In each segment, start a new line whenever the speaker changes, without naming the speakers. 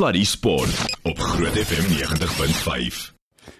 Sluddy Sport op Groot FM 90.5.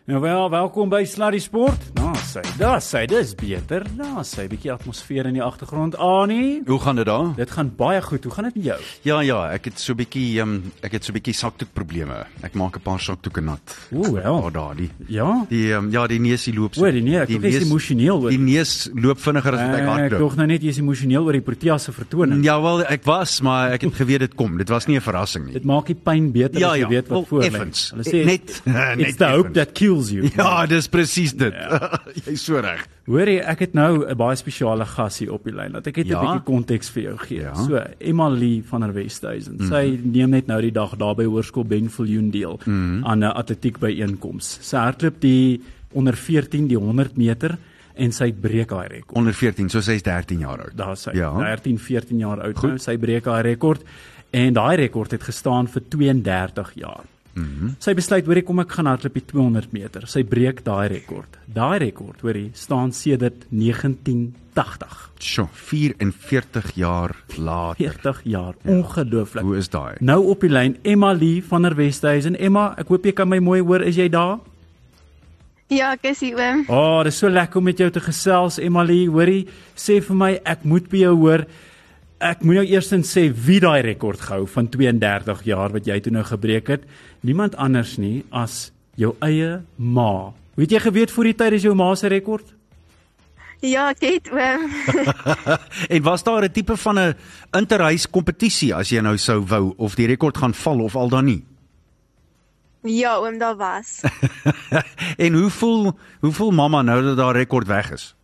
Nou wel, welkom by Sluddy Sport. Sê, daar sê dis beter. Sê 'n bietjie atmosfeer in die agtergrond. Anie,
Hoe gaan dit daar?
dit gaan baie goed. Hoe gaan dit met jou?
Ja ja, ek het so bietjie um, ek het so bietjie sakdoek probleme. Ek maak 'n paar sakdoeke nat.
O, wel.
Oh, daar die.
Ja.
Die um, ja, die neusie loop
O, die nee, ek is emosioneel oor.
Die neus loop vinniger as wat ek
Ek
hardloop.
dog nou net jy is emosioneel oor die Proteas se vertoning.
Ja wel, ek was, maar ek het geweet dit kom. Dit was nie 'n verrassing nie.
Dit maak die pyn beter
Ja,
as jy
ja.
weet wat
Wel,
voor lê. Hulle sê
Net- net
it's the hope that kills you.
Ja, dis presies dit. Jy's so reg.
Hoorie, ek het nou 'n baie spesiale gas hier op die lyn. Laat ek net 'n
Ja?
bietjie konteks vir jou gee.
Ja.
So, Emma Lee van der Westhuizen. Mm -hmm. Sy neem net nou die dag daar by Hoërskool Benviljoen deel mm. -hmm. aan 'n atletiek byeenkoms. Sy hardloop die onder 14 die 100 meter en sy breek haar rekord.
Onder 14, so sy's 13 jaar oud.
Daar sy
Ja.
13, 14 jaar oud nou. Sy breek haar rekord en daai rekord het gestaan vir 32 jaar. Mm -hmm. Sy besluit hoorie kom ek gaan hardloop die 200 meter. Sy breek daai rekord. Daai rekord, hoorie, staan sedert 1980.
Sjoe, 44 jaar later.
40 jaar. Ongelooflik.
Hoe is daai?
Nou op die lyn Emma Lee van der Westhuizen. Emma, ek hoop jy kan my mooi hoor. Is jy daar?
Ja, ek is hier oom.
O, oh, dis so lekker om met jou te gesels, Emma Lee. Hoorie, sê vir my, ek moet by jou hoor. Ek moet nou eerstens sê wie daai rekord gehou van 32 jaar wat jy toe nou gebreek het. Niemand anders nie as jou eie ma. Weet jy geweet voor die tyd is jou ma se rekord?
Ja, ek het oom.
En was daar 'n tipe van 'n interhuis kompetisie as jy nou sou wou of die rekord gaan val of al dan nie?
Ja, oom, daar was.
en hoe voel hoe voel mamma nou dat daar rekord weg is?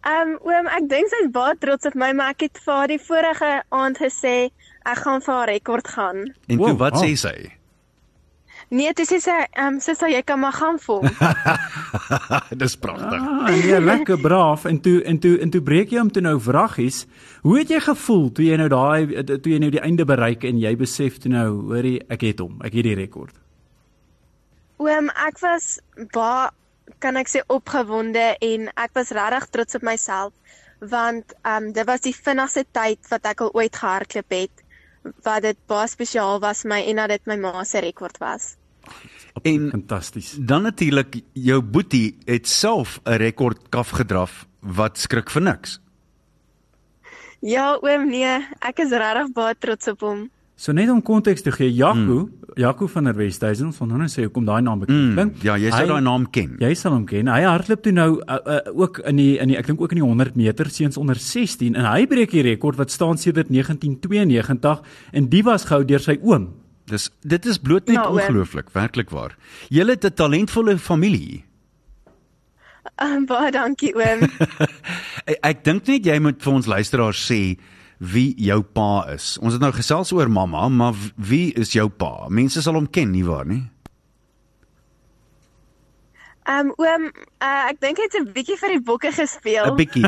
Ehm um, oom, ek dink sy's baie trots op my, maar ek het vir haar die vorige aand gesê ek gaan vir haar rekord gaan.
En
Wow,
toe wat
ah.
sê sy?
Nee, dis sê sy, ehm um, sister, jy kan maar gaan vol.
Dis pragtig.
Ah, nee, lekker braaf. En toe en toe en toe breek jy hom toe nou vraggies. Hoe het jy gevoel toe jy nou daai toe jy nou die einde bereik en jy besef toe nou, hoorie, ek het hom. Ek het die rekord.
Oom, ek was baie kan ek sê opgewonde en ek was regtig trots op myself want ehm um, dit was die vinnigste tyd wat ek al ooit gehardloop het wat dit baie spesiaal was vir my en dat dit my ma se rekord was.
En
Fantasties.
dan natuurlik jou boetie het self 'n rekord kaf gedraf wat skrik vir niks.
Ja, oom, nee, ek is regtig baie trots op hom.
So net om konteks te gee, Jaco, mm. Jaco van der Westhuizen, ons wil nou sê hoekom daai naam bekend
Mm,
klink.
ja, jy
Hy-
daai naam ken.
Jy sal hom ken. Hy hardloop toe nou uh, uh, ook in die in die ek dink ook in die 100 meter seuns onder 16 en hy breek die rekord wat staan sedert 1992 en die was gehou deur sy oom.
Dis dit is bloot net
Ja, oom.
ongelooflik, werklik waar. Jy het 'n talentvolle familie.
Um, baie dankie oom.
Ek, ek dink net jy moet vir ons luisteraars sê wie jou pa is. Ons het nou gesels oor mamma, maar wie is jou pa? Mense sal hom ken, nie waar nie?
Um oom, uh, ek dink hy het 'n bietjie vir die bokke gespeel.
'n Bietjie.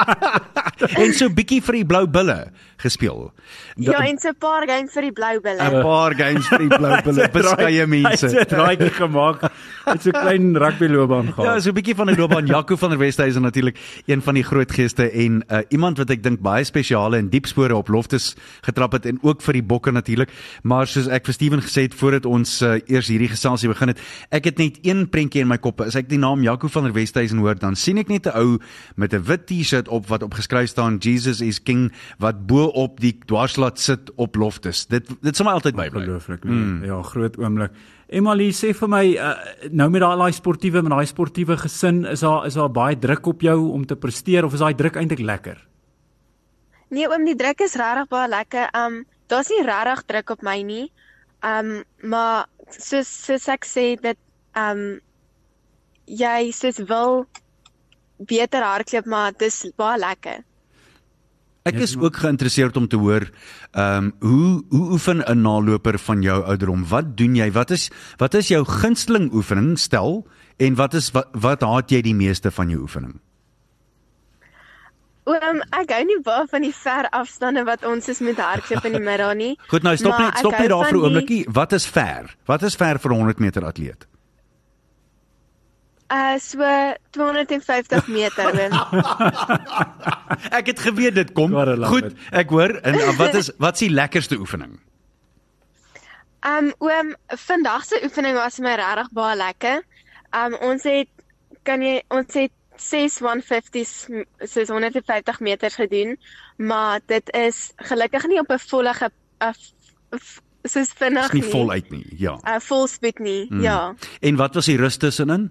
en so 'n bietjie vir die blou bulle gespeel.
Ja, en so 'n paar game vir die blou
'n
bulle.
paar games vir die blou bulle. Beskeie mense.
Hy het 'n draaitjie gemaak. Het so 'n klein rugbyloopbaan
Ja,
gehad.
so 'n bietjie van 'n loopbaan. Jaco van der Westhuizen natuurlik een van die groot geeste en uh, iemand wat ek dink baie spesiale en diep spore op loftes getrap het en ook vir die bokke natuurlik. Maar soos ek vir Steven gesê het voordat ons uh, eers hierdie geselsie begin het, ek het net een prentjie in my kop. As ek die naam Jaco van der Westhuizen hoor, dan sien ek net 'n ou met 'n wit T-shirt op wat opgeskryf staan Jesus is King wat bo op die dwarslaat sit op loftes. Dit dit sal my altyd bybly.
Ongelooflik. Nee. Mm. Ja, groot oomblik. Emily sê vir my uh, nou met daai daai sportiewe met daai sportiewe gesin is daar is daar baie druk op jou om te presteer of is daai druk eintlik lekker?
Nee oom, die druk is regtig baie lekker. Um daar's nie regtig druk op my nie. Um maar soos soos ek sê dit um jy soos wil beter hardloop, maar dis baie lekker.
Ek is ook geïnteresseerd om te hoor ehm um, hoe hoe oefen 'n naloper van jou ouderdom? Wat doen jy? Wat is wat is jou gunsteling oefening stel en wat is wat, wat haat jy die meeste van jou oefening?
Oom, ek hou nie baie van die ver afstande wat ons is met hardloop in die middag nie.
Goed, nou stop net stop net daar vir 'n oombliekie. Wat is ver? Wat is ver vir 'n 100 meter atleet?
Uh so 250 meter.
Ek het geweet dit kom. Goed, ek hoor en uh, wat is wat is die lekkerste oefening?
Um oom, vandag se oefening was my regtig baie lekker. Um ons het kan jy ons het 6 150s soos 150 meters gedoen, maar dit is gelukkig nie op 'n volle ge, uh, soos vinnig
Is nie voluit nie. Ja.
Uh volspoed nie. Mm. Ja.
En wat was die rus tussenin?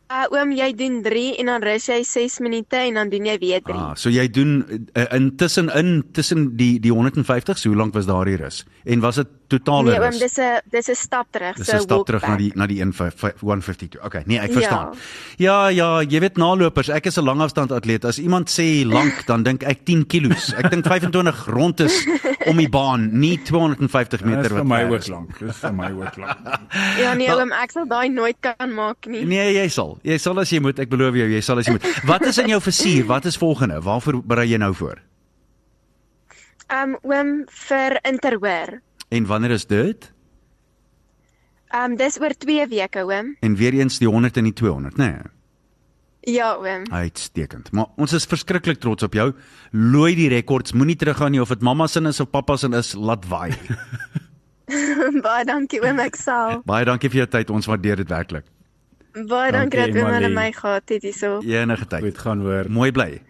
Uh oom, jy doen 3 en dan rus jy 6 minute en dan doen jy weer 3.
Ah, so jy doen uh, intussen in tussen die die 150s, hoe lank was daardie rus? En was dit totale
nee, oom,
rus?
dis 'n dis 'n stap terug,
Dis
so
'n stap terug na
back.
die na die 152. Okay, nee, ek verstaan. Ja, ja, jy weet nalopers, ek is 'n langafstand atleet. As iemand sê lank, dan dink ek 10 kilos. Ek dink 25 rond is om die baan, nie 250
Dit
meter
is vir
wat
my ook lank. Dis vir my ook lank.
Ja nee, oom, ek sal daai nooit kan maak nie.
Nee, jy sal. Jy sal as jy moet, ek beloof jou, jy sal as jy moet. Wat is in jou vizier? Wat is volgende? Waarvoor berei jy nou voor?
Um oom vir interhoor.
En wanneer is dit?
Um dis oor 2 weke, oom.
En weer eens die 100 en die 200, né? Nee.
Ja, oom.
Uitstekend. Maar ons is verskriklik trots op jou. Looi die rekords. Moenie teruggaan nie of dit mamma se is of pappa se is, laat waai.
Baie dankie oom, ek sal.
Baie dankie vir jou tyd. Ons waardeer dit werklik.
Baie dankie dat
Dankie,
oom hulle my gehad het hierso.
Enige tyd.
Goed gaan hoor.
Mooi bly.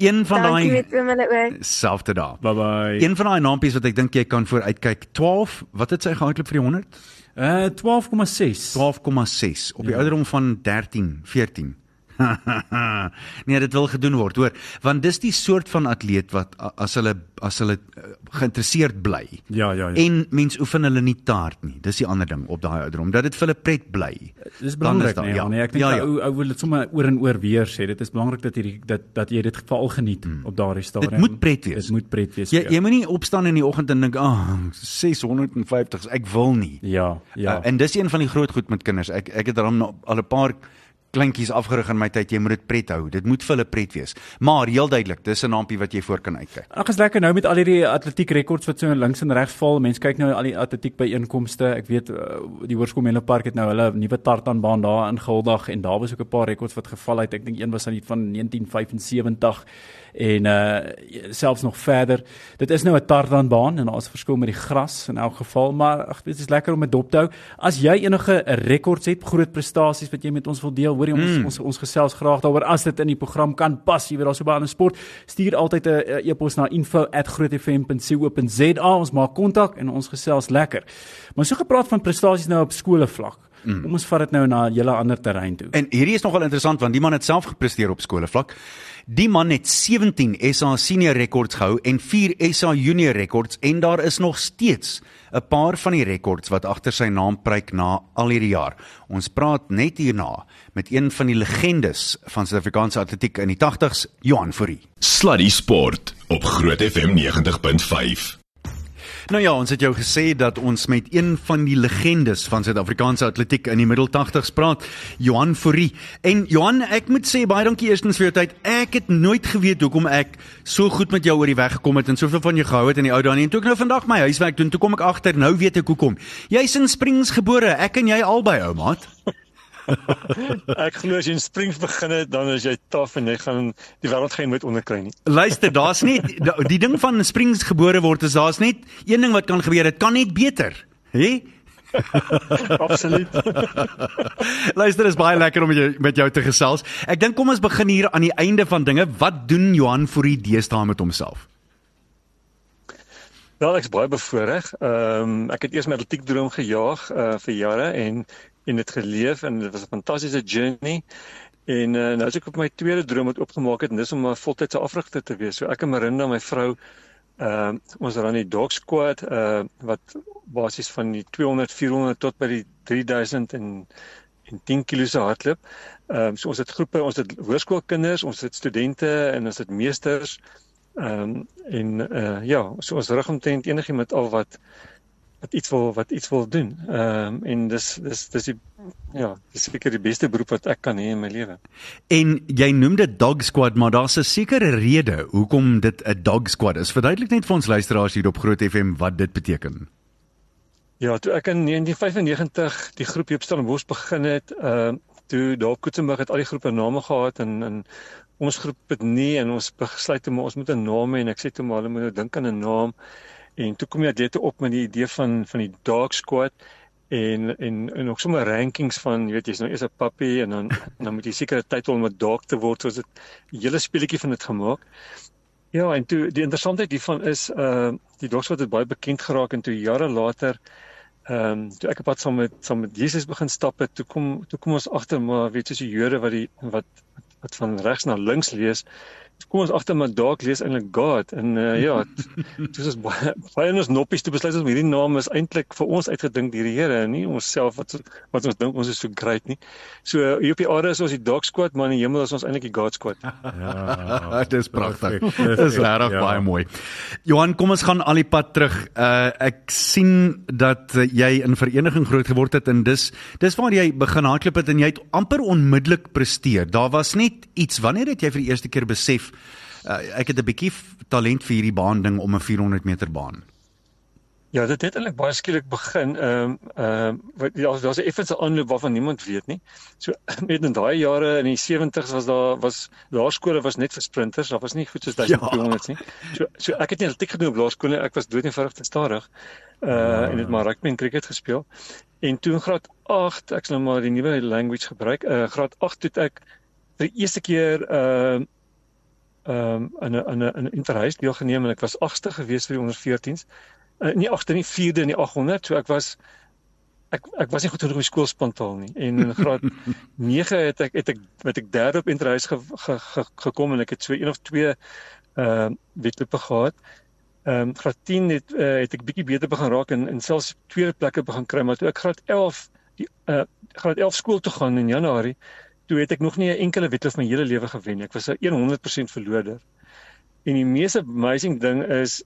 Een van
Dankie
daai
met oom hulle ook.
selfde daar.
Bye bye.
Een van daai naampies wat ek dink jy kan vooruitkyk. 12. Wat het sy gehardloop vir die 100?
Uh 12,6.
12,6 op die ja. ouderdom van 13, 14. nee, dit wil gedoen word, hoor, want dis die soort van atleet wat as hulle as hulle uh, geïnteresseerd bly
Ja, ja, ja.
en mens oefen hulle nie taart nie. Dis die ander ding op daai ouderdom dat dit vir hulle pret bly.
Dis
Dan
belangrik, nee,
ja.
nee, ek dink
Ja,
ja,
ja.
ou ou wil dit sommer oor en oor weer sê. Dit is belangrik dat jy dat dat jy dit veral geniet hmm. op daardie stadium.
Dit moet pret wees.
Dit moet pret wees.
Jy
jou.
jy moenie opstaan in die oggend en dink, "Ag, oh, 650, ek wil nie."
Ja, ja.
Uh, en dis een van die groot goed met kinders. Ek ek het daarom al 'n paar kleintjies afgerig in my tyd. Jy moet dit pret hou. Dit moet vir hulle pret wees. Maar heel duidelik, dis 'n naampie wat jy voor kan uitkyk.
Ag is lekker nou met al hierdie atletiek rekords wat so links en regs val. Mense kyk nou al die atletiek by inkomste. Ek weet uh, die Hoërskool Menlopark het nou hulle nuwe tartanbaan daar ingehuldig en daar was ook 'n paar rekords wat geval het. Ek dink een was aan die van 1975 en uh selfs nog verder. Dit is nou 'n tartanbaan en daar's 'n verskil met die gras in elk geval, maar ag dit is lekker om dit dop te hou. As jy enige rekords het, groot prestasies wat jy met ons wil deel, hoor jy ons mm. ons ons gesels graag daaroor as dit in die program kan pas. Jy weet daar's so baie ander sport. Stuur altyd 'n 'n e-pos na info@grootfm.co.za. Ons maak kontak en ons gesels lekker. Maar so gepraat van prestasies nou op skole vlak. Mm. Kom ons vat dit nou na 'n hele ander terrein toe.
En hierdie is nogal interessant want die man het self gepresteer op skoolvlak. Die man het 17 SA senior rekords gehou en 4 SA junior rekords en daar is nog steeds 'n paar van die rekords wat agter sy naam pryk na al hierdie jaar. Ons praat net hierna met een van die legendes van Suid-Afrikaanse atletiek in die 80s, Johan Fourie.
Sluddy Sport op Groot FM 90.5.
Nou ja, ons het jou gesê dat ons met een van die legendes van Suid-Afrikaanse atletiek in die middel 80s praat, Johan Fourie. En Johan, ek moet sê baie dankie eerstens vir jou tyd. Ek het nooit geweet hoekom ek so goed met jou oor die weg gekom het en soveel van jou gehou het in die ou dae nie. En toe ek nou vandag my huiswerk doen, toe kom ek agter, nou weet ek hoekom. Jy's in Springs gebore, ek en jy albei ou maat.
Ek glo as jy in Springs begin het, dan is jy taaf en jy gaan die wêreld geen nooit onderkry nie.
Luister, daar's net die ding van in Springs gebore word is daar's net een ding wat kan gebeur, dit kan net beter. Hè?
Absoluut.
Luister, is baie lekker om met jou met jou te gesels. Ek dink kom ons begin hier aan die einde van dinge. Wat doen Johan vir die deesdae met homself?
Wel, ek's baie bevoorreg. Ehm um, ek het eers my atletiek droom gejaag uh vir jare en en dit geleef en dit was 'n fantastiese journey. En uh, nou as ek op my tweede droom het opgemaak het en dis om 'n voltydse afrigter te wees. So ek en Marinda, my vrou, uh, ons ran die dog squad uh wat basies van die 200, 400 tot by die 3000 en en 10 kg se hardloop. Ehm um, so ons het groepe, ons het hoërskoolkinders, ons het studente en ons het meesters. Ehm um, en uh ja, so ons rig omtrent enigiemand al wat wat iets wil wat iets wil doen. Ehm um, en dis dis dis die ja, dis seker die beste beroep wat ek kan hê in my lewe.
En jy noem dit dog squad, maar daar's 'n sekere rede hoekom dit 'n dog squad is. Verduidelik net vir ons luisteraars hier op Groot FM wat dit beteken.
Ja, toe ek in 1995 die groep hier op Stellenbosch begin het, ehm uh, toe daar op Koetsenburg het al die groepe name gehad en en ons groep het nie en ons besluit maar ons moet 'n naam hê en ek sê toe maar hulle moet nou dink aan 'n naam En toe kom die atlete op met die idee van van die dog squat en en en ook sommer rankings van jy weet jy's nou eers 'n puppy en dan dan moet jy sekere tyd hom met dog te word soos dit 'n hele speletjie van dit gemaak. Ja, en toe die interessantheid hiervan is uh die dog squat het baie bekend geraak en toe jare later ehm um, toe ek op pad saam met saam met Jesus begin stap het, toe kom toe kom ons agter maar weet jy so die Jode wat die wat wat van regs na links lees kom ons agter maar dalk lees eintlik God en uh, ja dis is baie baie ons noppies toe besluit ons hierdie naam is eintlik vir ons uitgedink deur die Here en nie onsself wat wat ons dink ons is so great nie. So hier op die aarde is ons die dog squad maar in die hemel is ons eintlik die God squad.
Ja, dis pragtig. Dis regtig ja. baie mooi. Johan, kom ons gaan al die pad terug. Uh ek sien dat uh, jy in vereniging groot geword het en dis dis waar jy begin hardloop het en jy het amper onmiddellik presteer. Daar was net iets wanneer het jy vir die eerste keer besef uh, ek het 'n bietjie talent vir hierdie baan ding om 'n 400 meter baan.
Ja, dit het eintlik baie skielik begin. Ehm ehm wat ja, daar's 'n effense aanloop waarvan niemand weet nie. So met in daai jare in die 70's was daar was laerskole was net vir sprinters. Daar was nie goed soos 1200 ja. nie. So so ek het nie atletiek gedoen op laerskool nie. Ek was dood eenvoudig te stadig. Uh ja. en het maar rugby en cricket gespeel. En toe in graad 8, ek sal nou maar die nuwe language gebruik. Uh graad 8 toe ek vir die eerste keer ehm uh, ehm um, in 'n in 'n in 'n interhuis deelgeneem en ek was 8ste gewees vir die onder 14s. Uh, nie 8de nie, 4de in die 800. So ek was ek ek was nie goed genoeg op skool spontaan nie. En in graad 9 het ek het ek met ek derde op interhuis ge, ge, ge, gekom en ek het so een of twee ehm uh, wedlope gehad. Ehm um, graad 10 het uh, het ek bietjie beter begin raak en en selfs tweede plekke begin kry, maar toe ek graad 11 die uh, graad 11 skool toe gaan in Januarie toe het ek nog nie 'n enkele wedloop my hele lewe gewen nie. Ek was 'n 100% verloder. En die mees amazing ding is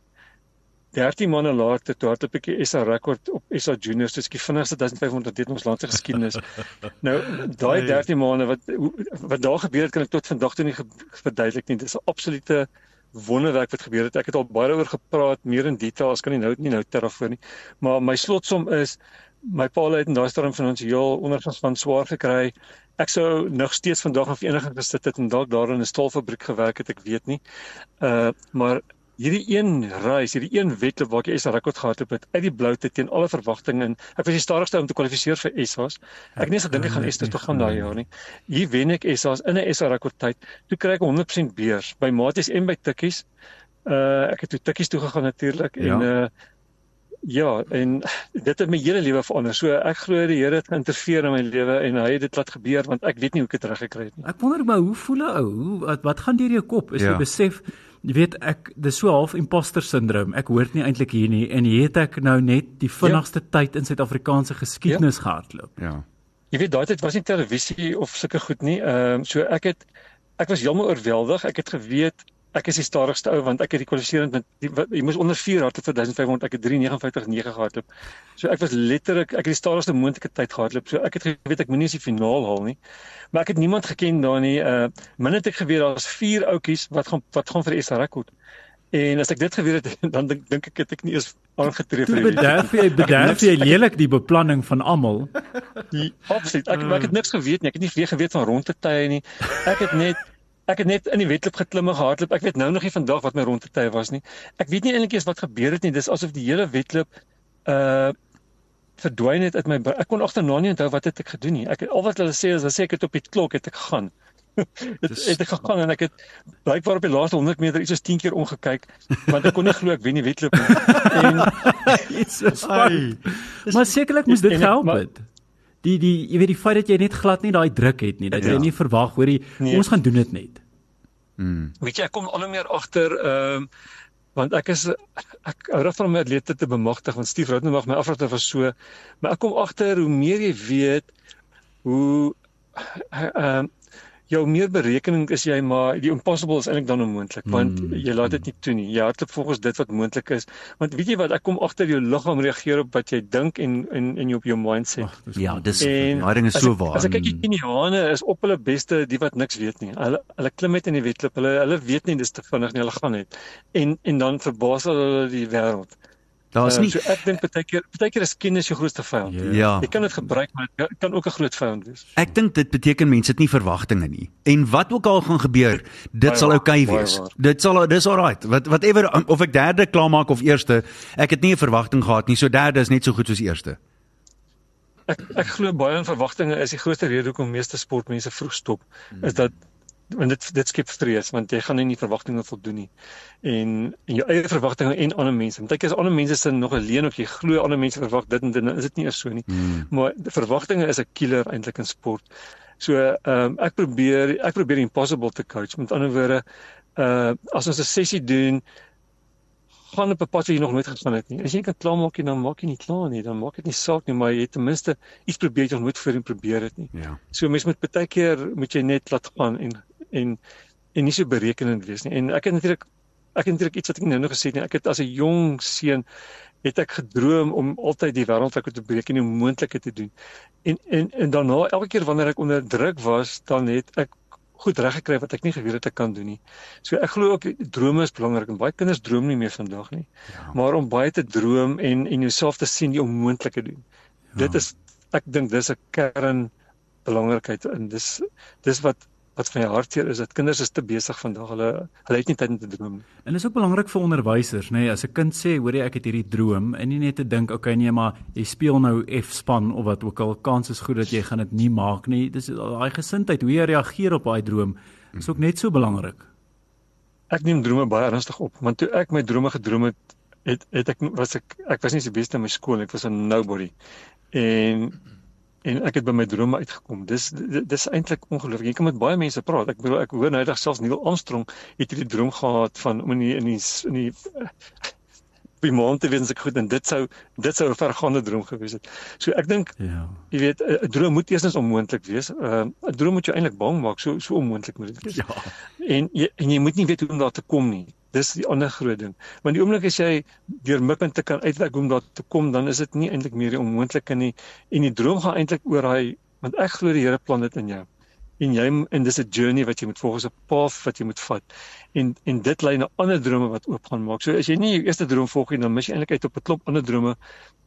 13 maande later toe hardloop ek die SA rekord op SA Juniors, dis die vinnigste 1500 dit ons land se geskiedenis. nou daai 13 maande wat wat daar gebeur het kan ek tot vandag toe nie verduidelik nie. Dis 'n absolute wonderwerk wat gebeur het. Ek het al baie daaroor gepraat, meer in detail, as kan nie nou nie nou terugvoer nie. Maar my slotsom is my pa het in daai storm finansiëel ondergang van swaar gekry ek sou nog steeds vandag of enige gesit het en dalk daar in 'n staalfabriek gewerk het, ek weet nie. Uh maar hierdie een reis, hierdie een wedloop waar ek SA rekord gehad het, uit die bloute teen alle verwagtinge en ek was die stadigste om te kwalifiseer vir SA's. Ek het nie gedink ek gaan SA's toe gaan daai jaar nie. Hier wen ek SA's in 'n SA rekord tyd. Toe kry ek 100% beurs by Maties en by Tikkies. Uh ek het toe Tikkies toe gegaan natuurlik en ja. uh Ja, en dit het my hele lewe verander. So ek glo die Here het geïnterfereer in my lewe en hy het dit laat gebeur want ek weet nie hoe ek dit reggekry het nie.
Ek wonder maar hoe voel 'n ou? Hoe wat, wat gaan deur jou kop? Is ja. jy besef jy weet ek dis so half imposter syndroom. Ek hoort nie eintlik hier nie en hier het ek nou net die vinnigste ja. tyd in Suid-Afrikaanse geskiedenis ja. gehardloop.
Ja.
Jy weet daai tyd was nie televisie of sulke goed nie. Ehm um, so ek het ek was heeltemal oorweldig. Ek het geweet ek is die stadigste ou want ek het die kwalifiserend met die, wat, jy moes onder 4 hardloop vir 1500 ek het 3:59.9 gehardloop. So ek was letterlik ek het die stadigste moontlike tyd gehardloop. So ek het geweet ek moenie eens die finaal haal nie. Maar ek het niemand geken daar nie. Uh min het ek geweet daar's 4 ouetjies wat gaan wat gaan vir die SA rekord. En as ek dit geweet het dan dink dink ek het ek nie eens aangetree
vir die bederf jy bederf jy lelik die beplanning van almal.
Absoluut. Ek ek het niks geweet nie. Ek het nie weer geweet van rondetye nie. Ek het net Ek het net in die wedloop geklim en gehardloop. Ek weet nou nog nie vandag wat my rondetye was nie. Ek weet nie eintlik eens wat gebeur het nie. Dis asof die hele wedloop uh verdwyn het uit my ek kon agterna nie onthou wat het ek gedoen nie. Ek al wat hulle sê is hulle sê ek het op die klok het ek gegaan. dit het ek gegaan en ek het blykbaar op die laaste 100 meter iets soos 10 keer omgekyk want ek kon nie glo ek wen die wedloop nie. En
so Maar sekerlik moes dit gehelp het. Maar, die die jy weet die feit dat jy net glad nie daai druk het nie dat jy ja. nie verwag hoor jy nee. ons gaan doen dit net.
Mm. Weet jy ek kom al hoe meer agter ehm uh, want ek is ek hou van my atlete te bemagtig want Steve Rodenburg my afrater was so maar ek kom agter hoe meer jy weet hoe ehm uh, jou meer berekening is jy maar die impossible is eintlik dan onmoontlik want mm. jy laat dit nie toe nie. Jy hardloop volgens dit wat moontlik is. Want weet jy wat ek kom agter jou liggaam reageer op wat jy dink en en en jy op jou mindset. Ach,
dis ja, dis daai ding is so waar.
As ek kyk die Keniane is op hulle beste die wat niks weet nie. Hulle hulle klim net in die wedloop. Hulle hulle weet nie dis te vinnig nie. Hulle gaan net. En en dan verbaas hulle die wêreld.
Daar's
Ehm,
nie
so ek dink baie keer baie keer is kennis jou grootste vyand.
ja.
Jy kan dit gebruik maar dit kan ook 'n groot vyand wees.
Ek dink dit beteken mense het nie verwagtinge nie. En wat ook al gaan gebeur, dit
Baie
sal oukei
baie
wees.
waar.
Dit sal dis alright. Wat whatever of ek derde klaarmaak of eerste, ek het nie 'n verwagting gehad nie. So derde is net so goed soos eerste.
Ek ek glo baie in verwagtinge is die grootste rede hoekom meeste sportmense vroeg stop. Is dat want dit dit skep vrees want jy gaan nie die verwagtinge voldoen nie. En, en jou eie verwagtinge en ander mense. Want kyk as ander mense sin nog alleen of jy glo ander mense verwag dit en dit dan is dit nie eers so nie.
Hmm.
Maar verwagtinge is 'n killer eintlik in sport. So ehm um, ek probeer ek probeer impossible te coach. Met ander woorde uh as ons 'n sessie doen gaan op 'n pad wat jy nog nooit gegaan het nie. As jy kan klaarmaak nie, dan maak jy nie klaar nie. Dan maak dit nie saak nie, maar jy het ten minste iets probeer jy nog nooit voorheen probeer het nie.
Ja.
So mens moet baie keer moet jy net laat gaan en en en nie so berekenend wees nie. En ek het natuurlik ek het natuurlik iets wat ek nou nog gesê het nie. Ek het as 'n jong seun het ek gedroom om altyd die wêreldrekord te breek en die onmoontlike te doen. En en en daarna elke keer wanneer ek onder druk was, dan het ek goed reg gekry wat ek nie geweet het ek kan doen nie. So ek glo ook drome is belangrik en baie kinders droom nie meer vandag nie.
Ja.
Maar om baie te droom en en jouself te sien die onmoontlike doen.
Ja.
Dit is ek dink dis 'n kern belangrikheid en dis dis wat wat vir my hartseer is dat kinders is te besig vandag. Hulle hulle het nie tyd om te droom nie.
En dit is ook belangrik vir onderwysers, nê, nee, as 'n kind sê, hoor jy ek het hierdie droom en nie net te dink, okay nee, maar jy speel nou F-span of wat ook al, kans is goed dat jy gaan dit nie maak nie. Dis daai gesindheid, hoe jy reageer op daai droom is ook net so belangrik.
Ek neem drome baie ernstig op, want toe ek my drome gedroom het, het het ek was ek ek was nie die beste in my skool, ek was 'n nobody. En en ek het by my drome uitgekom. Dis dis, eintlik ongelooflik. Jy kan met baie mense praat. Ek bedoel ek hoor nou eendag selfs Neil Armstrong het hierdie droom gehad van om in die, in die in die by maan te wees as ek goed en dit sou dit sou 'n vergaande droom gewees het. So ek dink
Ja.
jy weet 'n droom moet eerstens onmoontlik wees. 'n uh, 'n droom moet jou eintlik bang maak. So so onmoontlik moet dit wees.
Ja.
En jy en jy moet nie weet hoe om daar te kom nie. Dis die ander groot ding. Want die oomblik as jy deur mikpunte kan uitwerk hoe om daar te kom, dan is dit nie eintlik meer die onmoontlike nie. En die droom gaan eintlik oor daai want ek glo die Here plan dit in jou. En jy en dis 'n journey wat jy moet volg, 'n path wat jy moet vat. En en dit lei na ander drome wat oop gaan maak. So as jy nie jou eerste droom volg nie, dan mis jy eintlik uit op 'n klomp ander drome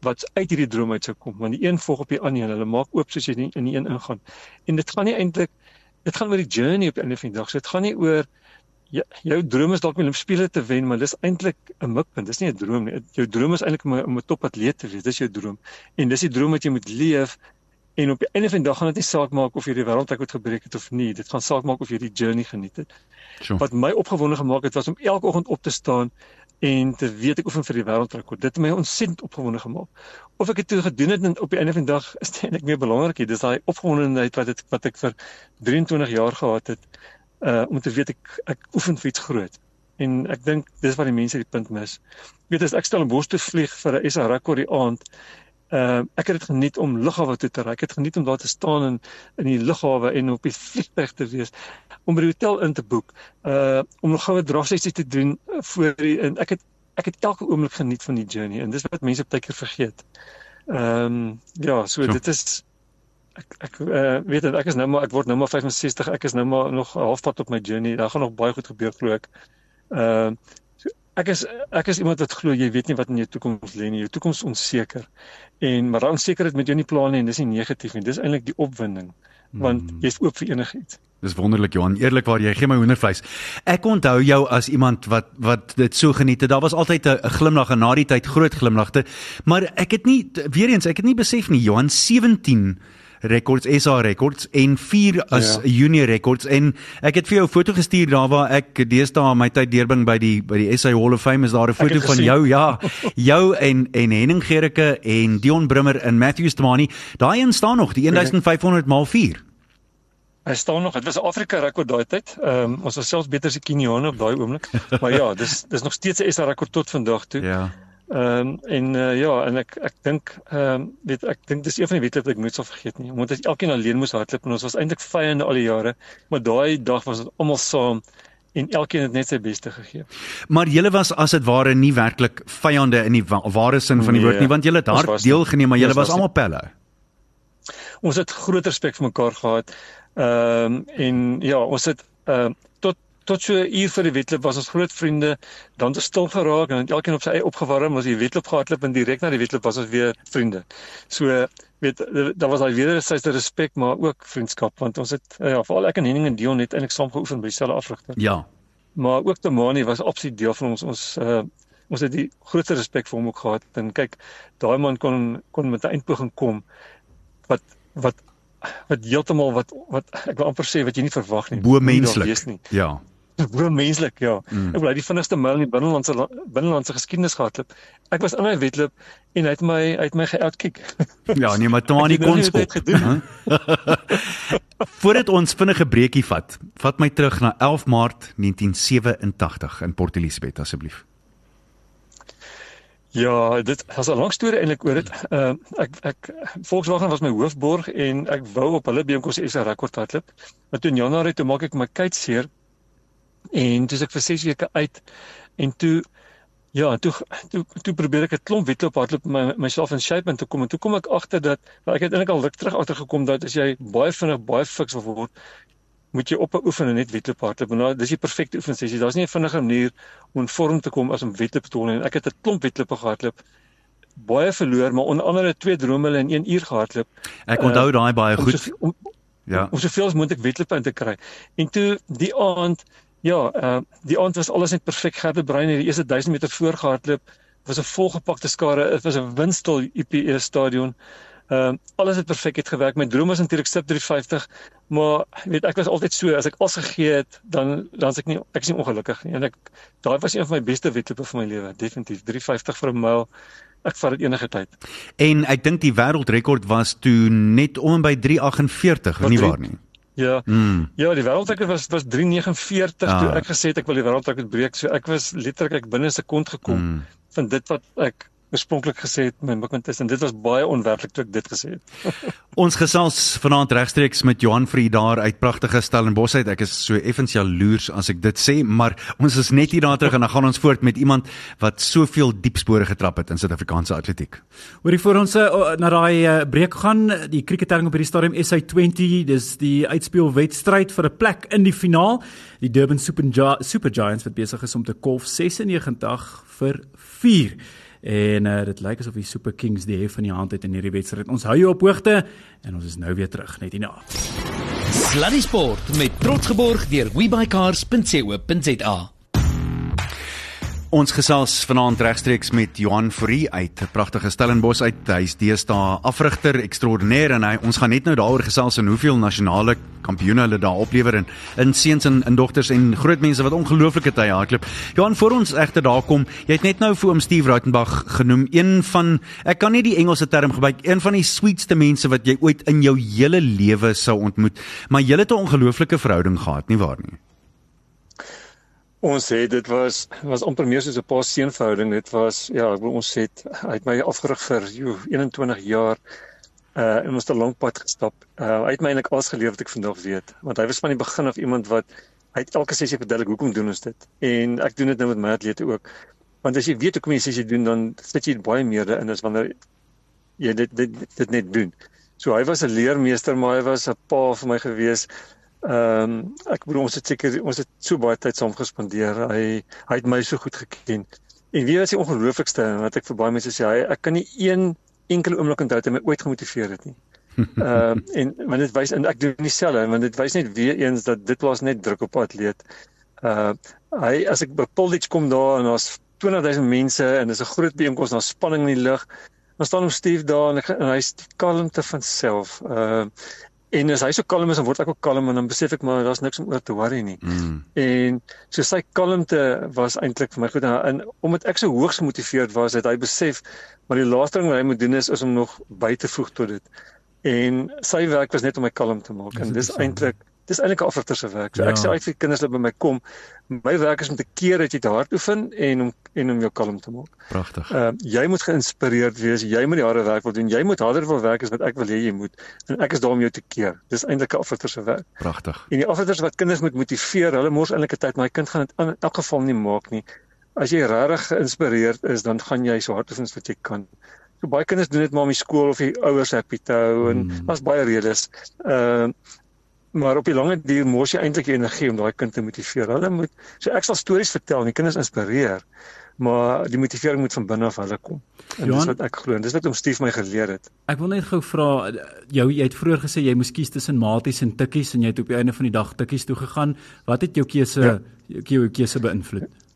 wat uit hierdie droom uit sou kom. Want die een volg op die ander en hulle maak oop soos jy nie in die een ingaan. En dit gaan nie eintlik dit gaan oor die journey op die einde van die dag. So dit gaan nie oor Ja, jou droom is dalk om spele te wen, maar dis eintlik 'n mikpunt. Dis nie 'n droom nie. Jou droom is eintlik om 'n- om 'n topatleet te wees. Dis jou droom. En dis die droom wat jy moet leef. En op die einde van die dag gaan dit nie saak maak of jy die wêreldrekord gebreek het of nie. Dit gaan saak maak of jy die journey geniet het.
Sure.
Wat my opgewonde gemaak het was om elke oggend op te staan en te weet ek oefen vir die wêreldrekord. Dit het my ontsettend opgewonde gemaak. Of ek dit toe gedoen het en op die einde van die dag is dit eintlik meer belangrik. Dis daai opgewondenheid wat dit wat ek vir 23 jaar gehad het uh om te weet ek ek oefen vir iets groot. En ek dink dis waar die mense die punt mis. Jy weet as ek stel 'n bos toe vlieg vir 'n SA rekord die aand, uh ek het dit geniet om lughawe toe te ry. Ek het geniet om daar te staan in in die lughawe en op die vliegtuig te wees, om by die hotel in te boek, uh om 'n goue drafsessie te doen uh, voor die en ek het ek het elke oomblik geniet van die journey en dis wat mense baie keer vergeet. Ehm um, ja, so
So.
dit is ek ek uh, weet dit ek is nou maar ek word nou maar 65 ek is nou maar nog halfpad op my journey daar gaan nog baie goed gebeur glo ek. Ehm uh, ek is ek is iemand wat glo jy weet nie wat in jou toekoms lê nie jou toekoms onseker en maar daai onsekerheid met jou nie plan nie en dis nie negatief nie dis eintlik die opwinding want
Hmm.
jy's oop vir enigiets.
Dis wonderlik Johan, eerlikwaar jy gee my hoendervleis. Ek onthou jou as iemand wat wat dit so geniet het. Daar was altyd 'n glimlag en na die tyd groot glimlagte. Maar ek het nie weer eens, ek het nie besef nie Johan 17 rekords SA rekords en 4 as
Ja.
ja. junior rekords en ek het vir jou 'n foto gestuur daar waar ek deesdae my tyd deurbring by die by die SA Hall of Fame is daar 'n foto van jou ja jou en en Henning Gericke en Dion Brimmer en Matthew Stamani daai een staan nog die 1500 maal 4
Hy staan nog, dit was 'n Afrika rekord daai tyd. Ehm um, ons was selfs beter as die Keniane op daai oomblik. Maar ja, dis dis nog steeds 'n SA rekord tot vandag toe.
ja
Ehm um, en uh, ja, en ek ek dink ehm um, weet ek dink dis een van die wedlope wat ek nooit sal vergeet nie. Want ons elkeen alleen moes hardloop en ons was eintlik vyande al die jare, maar daai dag was ons almal saam en elkeen het net sy beste gegee.
Maar julle was as dit ware nie werklik vyande in die wa ware sin van die
Nee,
woord nie want julle het hard deelgeneem maar julle was
was
almal pelle.
Ons het groot respek vir mekaar gehad. Ehm um, en ja, ons het ehm uh, tot tot so 'n uur vir die wedloop was ons groot vriende, dan het ons stil geraak en elkeen op sy eie opgewarm, as die wedloop gehardloop en direk na die wedloop was ons weer vriende. So weet daar was daai wederwysige respek maar ook vriendskap want ons het ja veral ek en Henning en Dion het eintlik saam geoefen by dieselfde afrigter.
Ja.
Maar ook Tamani was absoluut deel van ons ons uh, ons het die grootste respek vir hom ook gehad en kyk daai man kon kon met 'n eindpoging kom wat wat wat heeltemal wat wat ek wil amper sê wat jy nie verwag nie.
Bo menslik. Ja.
Bo menslik, ja. Mm. Ek bly die vinnigste myl in die binnelandse binnelandse geskiedenis gehardloop. Ek was in my wedloop en hy het my uit my geoutkick.
Ja, nee, maar Tani kon skop. Voordat ons vinnige breekie vat, vat my terug na 11 Maart 1987 in Port Elizabeth asseblief.
Ja, dit was 'n lang storie eintlik oor dit. Uh ek ek Volkswagen was my hoofborg en ek wou op hulle BMX se rekord hardloop. Maar toe in Januarie toe maak ek my kuit seer en toe ek vir 6 weke uit en toe ja, toe toe toe probeer ek 'n klomp wedloop hardloop my myself in shape en toe kom en toe kom ek agter dat ek het eintlik al ruk terug agtergekom dat as jy baie vinnig baie fiks wil word, moet jy op oefen en net wedloop hardloop. Nou dis die perfekte oefensessie. Daar's nie 'n vinniger manier om in vorm te kom as om wedloop te doen en ek het 'n klomp wedloop gehardloop. Baie verloor, maar onder andere twee dromele in 1 uur gehardloop.
Ek onthou uh, daai baie goed.
So, om, ja. Om soveel as moontlik wedloop in te kry. En toe die aand Ja, uh die aand was alles net perfek. Gerbe Brein het die eerste 1000 meter voor gehardloop. Dit was 'n volgepakte skare. Dit was 'n windstil UPE stadion. Ehm uh, alles het perfek het gewerk. My droom was natuurlik sub 350, maar weet ek was altyd so as ek al gegee het, dan dan as ek nie ek is nie ongelukkig nie. En ek daai was een van my beste wedlope van my lewe, definitief 350 vir 'n myl. Ek vat dit enige tyd.
En ek dink die wêreldrekord was toe net om by 348, nie waar nie?
Ja. Mm. Ja, die wêreldrekord was was 349 ah. toe ek gesê het ek wil die wêreldrekord breek. So ek was letterlik binne 'n sekond gekom mm. van dit wat ek oorspronklik gesê het my mikpunt is en dit was baie onwerklik toe ek dit gesê het.
ons gesels vanaand regstreeks met Johan Vriend daar uit pragtige Stellenbosch uit. Ek is so effens jaloers as ek dit sê, maar ons is net hier daar terug en dan gaan ons voort met iemand wat soveel diep spore getrap het in Suid-Afrikaanse atletiek.
Hoorie voor ons uh, na daai uh, breek gaan, die kriketelling op hierdie stadium SA20, dis die uitspelwedstryd vir 'n plek in die finaal. Die Durban Super, Super Giants wat besig is om te kolf 96 vir 4 en uh, dit lyk asof die Super Kings die hef van die hand het in hierdie wedstryd. Ons hou jou op hoogte en ons is nou weer terug net hierna.
Sluddy Sport met trots geborg deur webycars.co.za.
Ons gesels vanaand regstreeks met Johan Fourie uit 'n pragtige Stellenbosch uit. Hy's deesdae afrigter ekstraordinêr en hy ons gaan net nou daaroor gesels en hoeveel nasionale kampioene hulle daar oplewer en in seuns en in dogters en groot mense wat ongelooflike tye hardloop. Johan, voor ons egter daar kom, jy het net nou vir oom Steve Rautenbach genoem, een van ek kan nie die Engelse term gebruik, een van die sweetste mense wat jy ooit in jou hele lewe sou ontmoet, maar jy het 'n ongelooflike verhouding gehad, nie waar nie?
Ons het dit was was amper meer soos 'n pa seun verhouding. Dit was ja, ek bedoel ons het het my afgerig vir jo 21 jaar uh en ons het 'n lank pad gestap. Uh hy het my eintlik alles geleer wat ek vandag weet, want hy was van die begin af iemand wat hy het elke sessie verduidelik hoekom doen ons dit. En ek doen dit nou met my atlete ook. Want as jy weet hoekom jy sessie doen, dan sit jy baie meer in as wanneer jy dit dit dit net doen. So hy was 'n leermeester, maar hy was 'n pa vir my gewees Ehm um, ek bedoel ons het seker ons het so baie tyd saam gespandeer. Hy hy het my so goed geken. En wie was die ongelooflikste wat ek vir baie mense sê, hy ek kan nie een enkele oomblik onthou dat hy my ooit gemotiveer het nie. Ehm uh, en want dit wys en ek doen dieselfde want dit wys net weer eens dat dit plaas net druk op 'n atleet. Uh hy as ek by Polditch kom daar en daar's 20000 mense en dis 'n groot bijeenkoms, daar's spanning in die lug. Dan staan hom Steve daar en, ek, en hy's kalmte van self. Uh En as hy so kalm is, dan word ek ook kalm en dan besef ek maar daar's niks om oor te worry nie. Mm. En so sy kalmte was eintlik vir my goed en omdat ek so hoogs gemotiveerd was, het hy besef maar die laaste ding wat hy moet doen is, is om nog by te voeg tot dit. En sy werk was net om my kalm te maak en dis eintlik dis eintlik 'n afrigter se werk. So ja. ek sê uit vir kinders wat by my kom, my werk is om te keer dat jy te hard oefen en om en om jou kalm te maak.
Pragtig.
Ehm uh, jy moet geïnspireerd wees. Jy moet die harde werk wil doen. Jy moet harder wil werk as wat ek wil hê jy moet. En ek is daar om jou te keer. Dis eintlik 'n afrigter se werk.
Pragtig.
En die afrigters wat kinders moet motiveer, hulle mors eintlik 'n tyd, maar my kind gaan dit in elk geval nie maak nie. As jy regtig geïnspireerd is, dan gaan jy so hard oefen wat jy kan. So baie kinders doen dit maar om die skool of die ouers happy te hou en mm. daar's baie redes. Ehm uh, maar op die lange duur mors jy eintlik energie om daai kind te motiveer. Hulle moet so ek sal stories vertel en die kinders inspireer, maar die motivering moet van binne af hulle kom. En
Johan?
dis wat ek glo en dis wat om Stief my geleer het.
Ek wil net gou vra jou jy het vroeër gesê jy moes kies tussen maties en tikkies en jy het op die einde van die dag tikkies toe gegaan. Wat het jou keuse
Ja.
jou keuse beïnvloed?
Ja,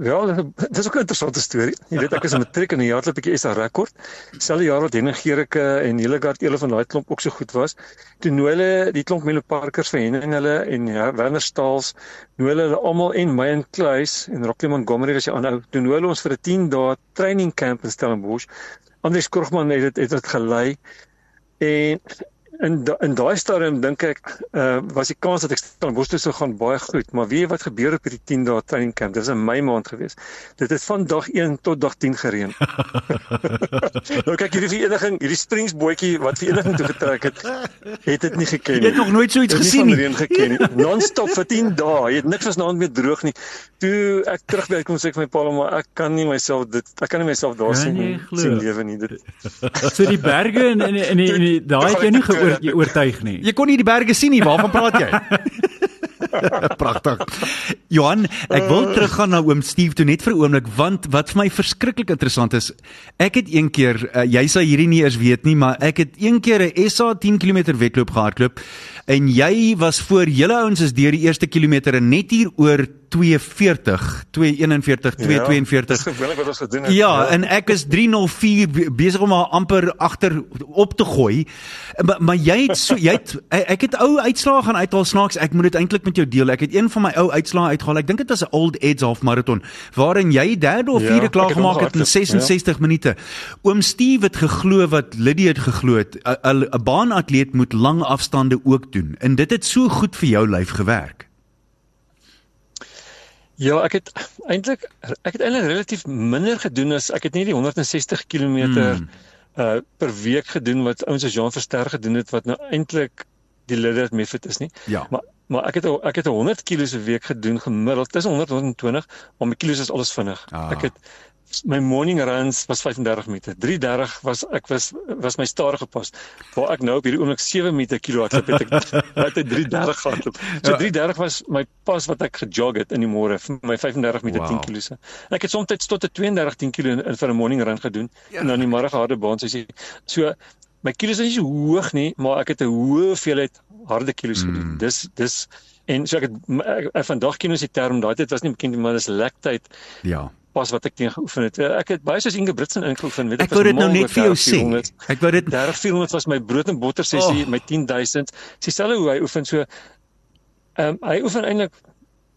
dit is ook 'n interessante storie. Jy weet ek is in matriek en 'n jaar loop ek SA rekord. Selfe jaar wat Henning Gericke en Hildegard Ele van daai klomp ook so goed was. Toe nooi hulle die klomp Melo Parkers vir Henning hulle en ja, Werner Staals, nooi hulle hulle almal en my en Kluis en Rocky Montgomery was die ander. Toe nooi hulle ons vir 'n 10 dae training camp in Stellenbosch. Andries Krogman het dit het dit gelei. En in da, in daai stadium dink ek uh, was die kans dat ek Stellenbosch toe sou gaan baie goed, maar weet jy wat gebeur op hierdie 10 dae training camp? Dit was in Mei maand gewees. Dit het van dag 1 tot dag 10 gereën. nou kyk hierdie vereniging, hierdie springsbootjie wat vereniging toe getrek het, het dit nie geken
Jy
nie.
het nog nooit so iets gesien nie.
reën geken nie. Non-stop vir 10 dae. Jy het niks was naand meer droog nie. Toe ek terug by kom sê ek vir my pa, maar ek kan nie myself dit ek kan nie myself daar
Kan
sien
jy
nie. sien lewe nie. Dit
So die berge en en en, en, en daai het jou nie geoor, oortuig nie.
Jy kon nie die berge sien nie. Waarvan praat jy? Pragtig. Johan, ek wil teruggaan na oom Steve toe net vir 'n oomblik want wat vir my verskriklik interessant is, ek het een keer uh, jy sal hierdie nie eers weet nie, maar ek het een keer 'n SA 10 km wedloop gehardloop en jy was voor julle ouens is deur die eerste kilometer en net hier oor 240, 241, 242.
Dis gewoonlik wat ons gedoen het.
Ja, en ek is 304 be- besig om haar amper agter op te gooi. Maar, maar jy het so jy het ek het ou uitslae gaan uithaal snaaks. Ek moet dit eintlik met jou deel. Ek het een van my ou uitslae uitgehaal. Ek dink dit was 'n Old Edge half marathon waarin jy derde of
Ja,
vierde
ek
klaar gemaak het in
gehardloop,
66 minute. Oom Steve het geglo wat Lydia het geglo het. 'n 'n baanatleet moet lang afstande ook doen. En dit het so goed vir jou lyf gewerk.
Ja, ek het eintlik ek het eintlik relatief minder gedoen as ek het nie die 160 km
Hmm.
uh per week gedoen wat ouens soos Jean Verster gedoen het wat nou eintlik die Lillard method is nie.
Ja.
Maar maar ek het ek het 100 kg 'n week gedoen gemiddeld tussen 100 en 120, maar my kilos is alles vinnig.
Ah.
Ek het my morning runs was 35 minute. 3:30 was ek was was my stadige pas. Waar ek nou op hierdie oomblik 7 minute kilo hardloop het ek het ek 3:30 gehardloop. So
Ja.
3:30 was my pas wat ek gejog het in die môre vir my 35 minute
Wow.
10 kg. En ek het soms tot 'n 32 10 kg in, in vir 'n morning run gedoen
Ja.
en dan die middag harde baan soos jy. So my kilos is nie so hoog nie, maar ek het 'n hoë hoeveelheid harde kilos
Mm.
gedoen. Dis dis en so ek het ek, ek, vandag ken ons die term daai tyd was nie bekend maar dis lactate
Ja.
pas wat ek teen geoefen het. Ek het baie soos Inge Britsen ingeoefen, weet
Ek wou dit nou net vir jou sê.
400.
Ek wou dit
30 400 was my brood en botter sessie,
Oh.
my 10000. Dieselfde hoe hy oefen so ehm um, hy oefen eintlik